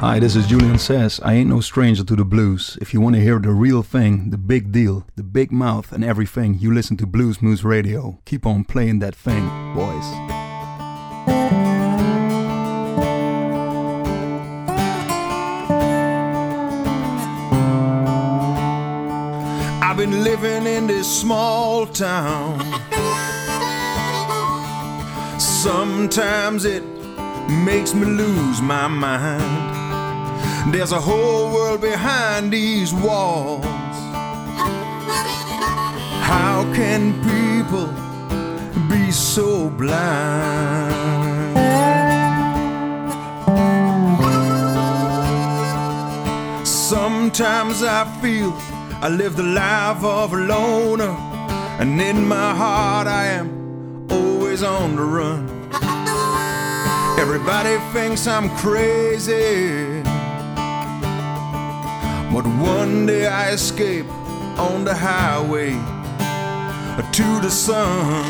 Hi, this is Julian Sas. I ain't no stranger to the blues. If you want to hear the real thing, the big deal, the big mouth, and everything, you listen to Blues Moose Radio. Keep on playing that thing, boys. I've been living in this small town. Sometimes it makes me lose my mind. There's a whole world behind these walls. How can people be so blind? Sometimes I feel I live the life of a loner, and in my heart I am always on the run. Everybody thinks I'm crazy. But one day I escape on the highway to the sun.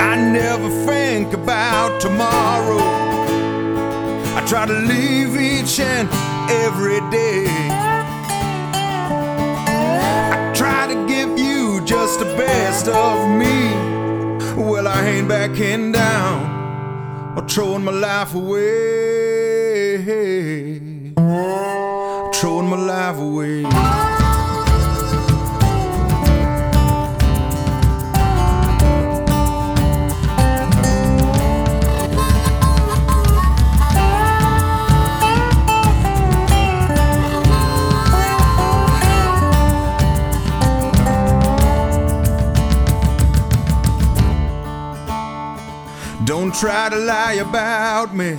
I never think about tomorrow. I try to live each and every day. I try to give you just the best of me. Well, I ain't backing down throwing my life away. Throwing my life away. Try to lie about me.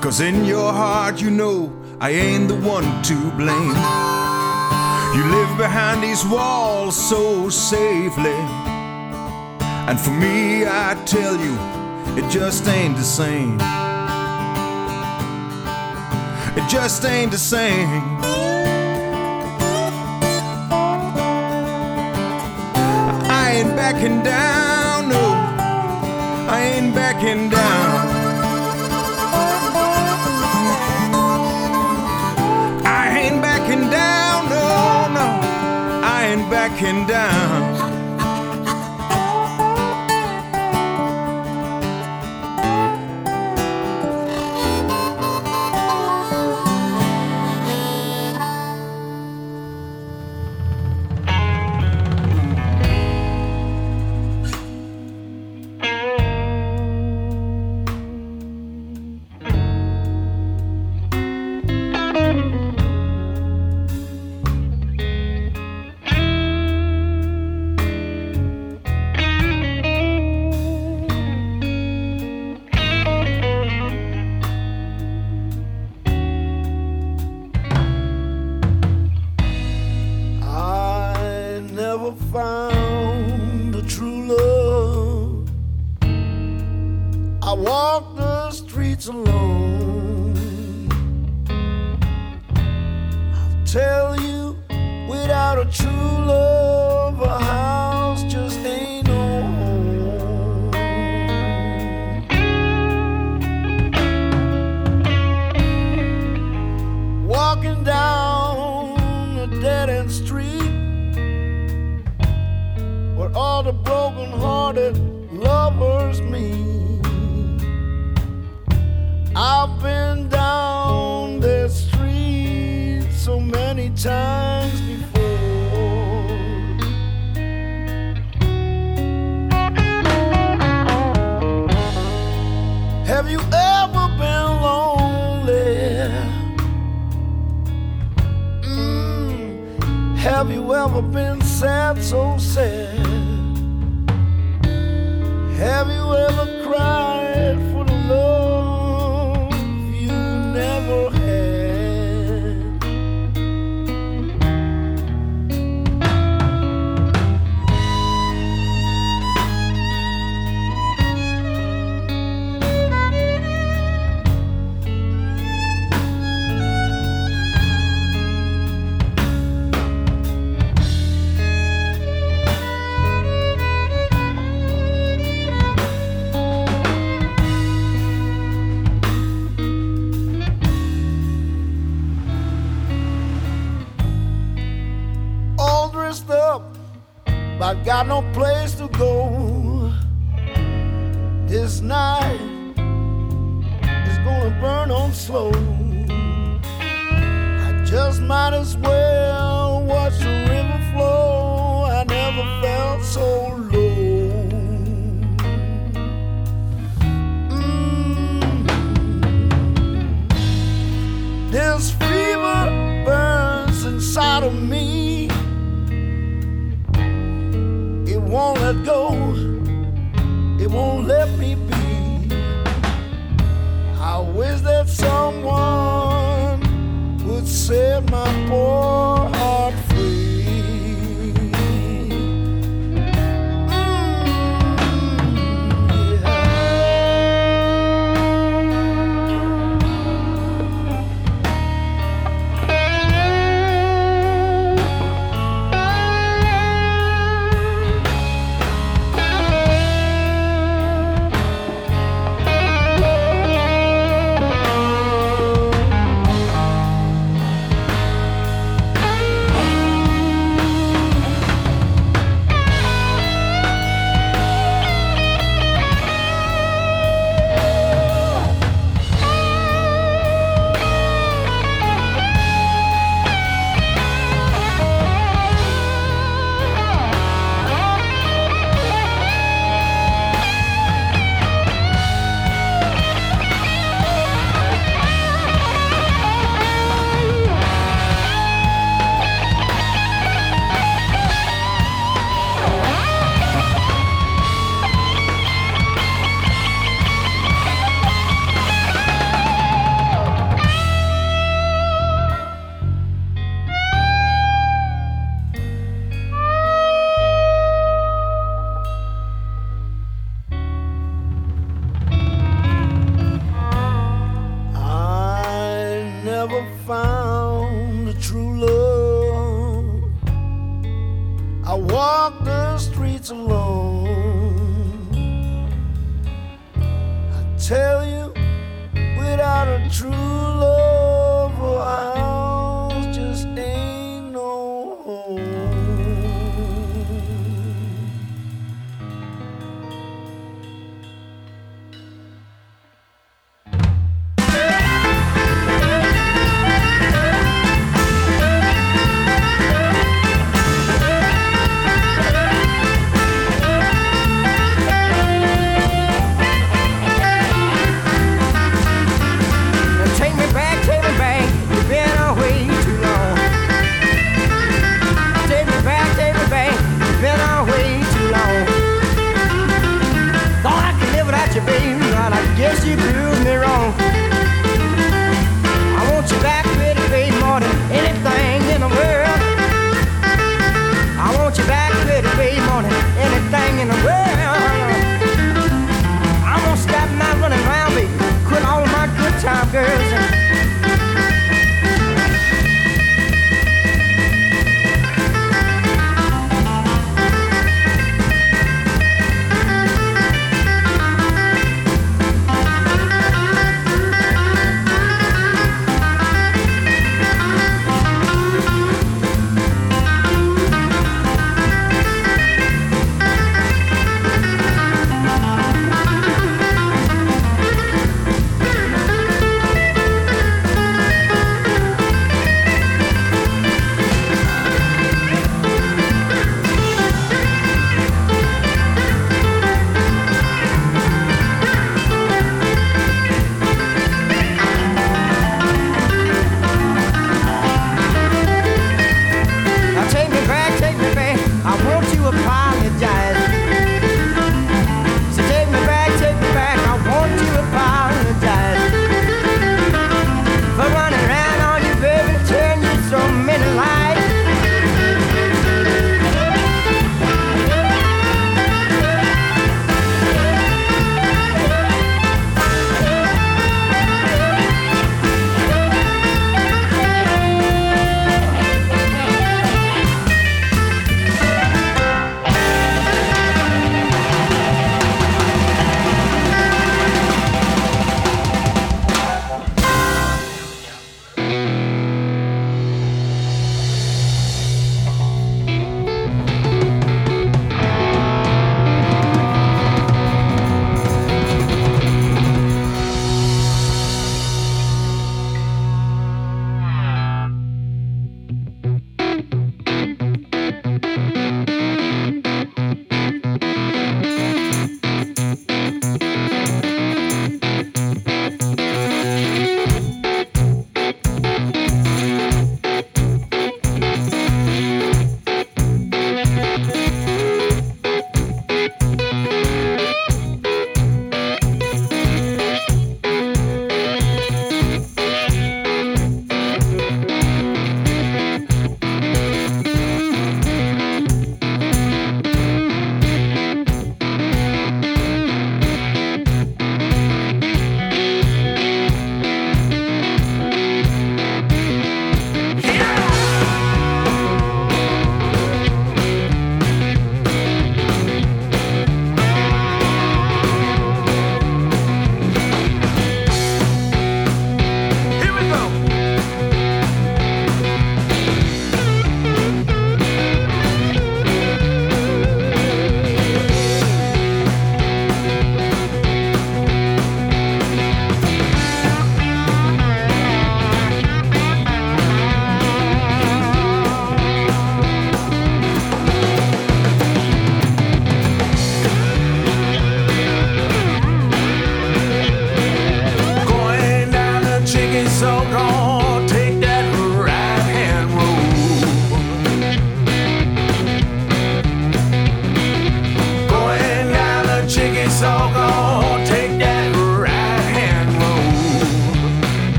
Cause in your heart, you know I ain't the one to blame. You live behind these walls so safely. And for me, I tell you, it just ain't the same. It just ain't the same. I ain't backing down, no. I ain't backing down. I ain't backing down, no, no. I ain't backing down. True love, have you ever been sad, so sad? Have you ever got no place to go. This night is gonna burn on slow. I just might as well found a true love. I walk the streets alone. I tell you, without a true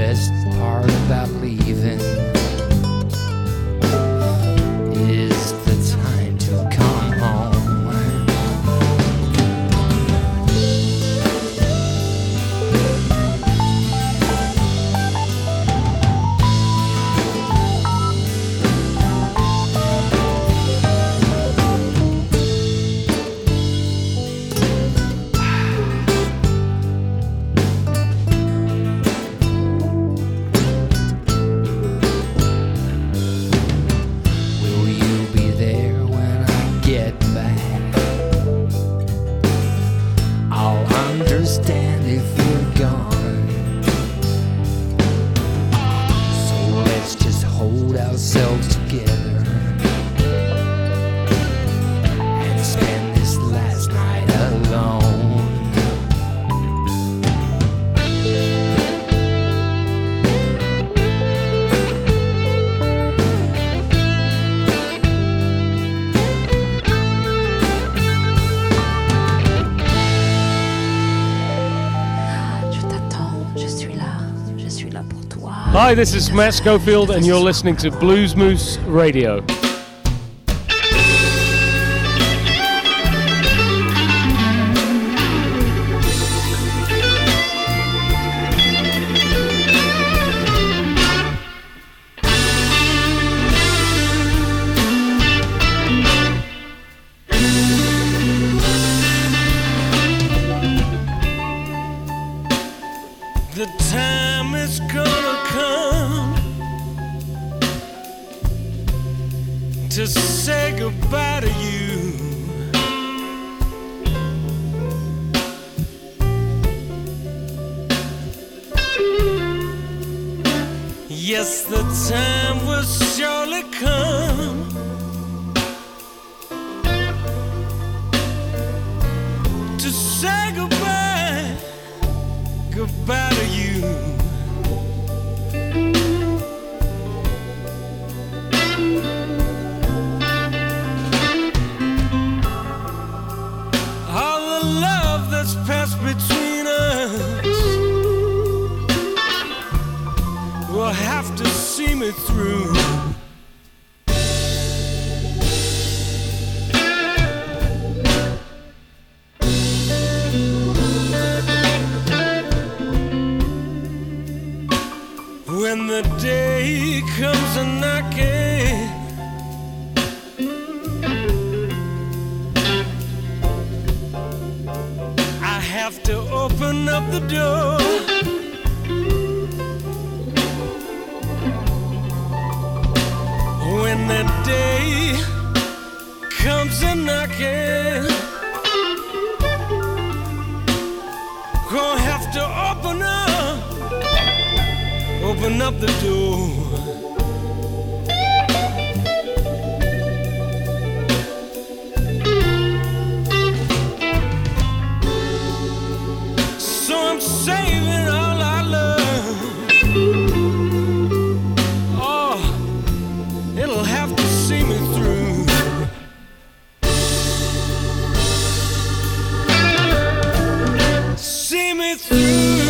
best part about Hi, this is Matt Schofield, and you're listening to Bluesmoose Radio. guess the time will surely come. see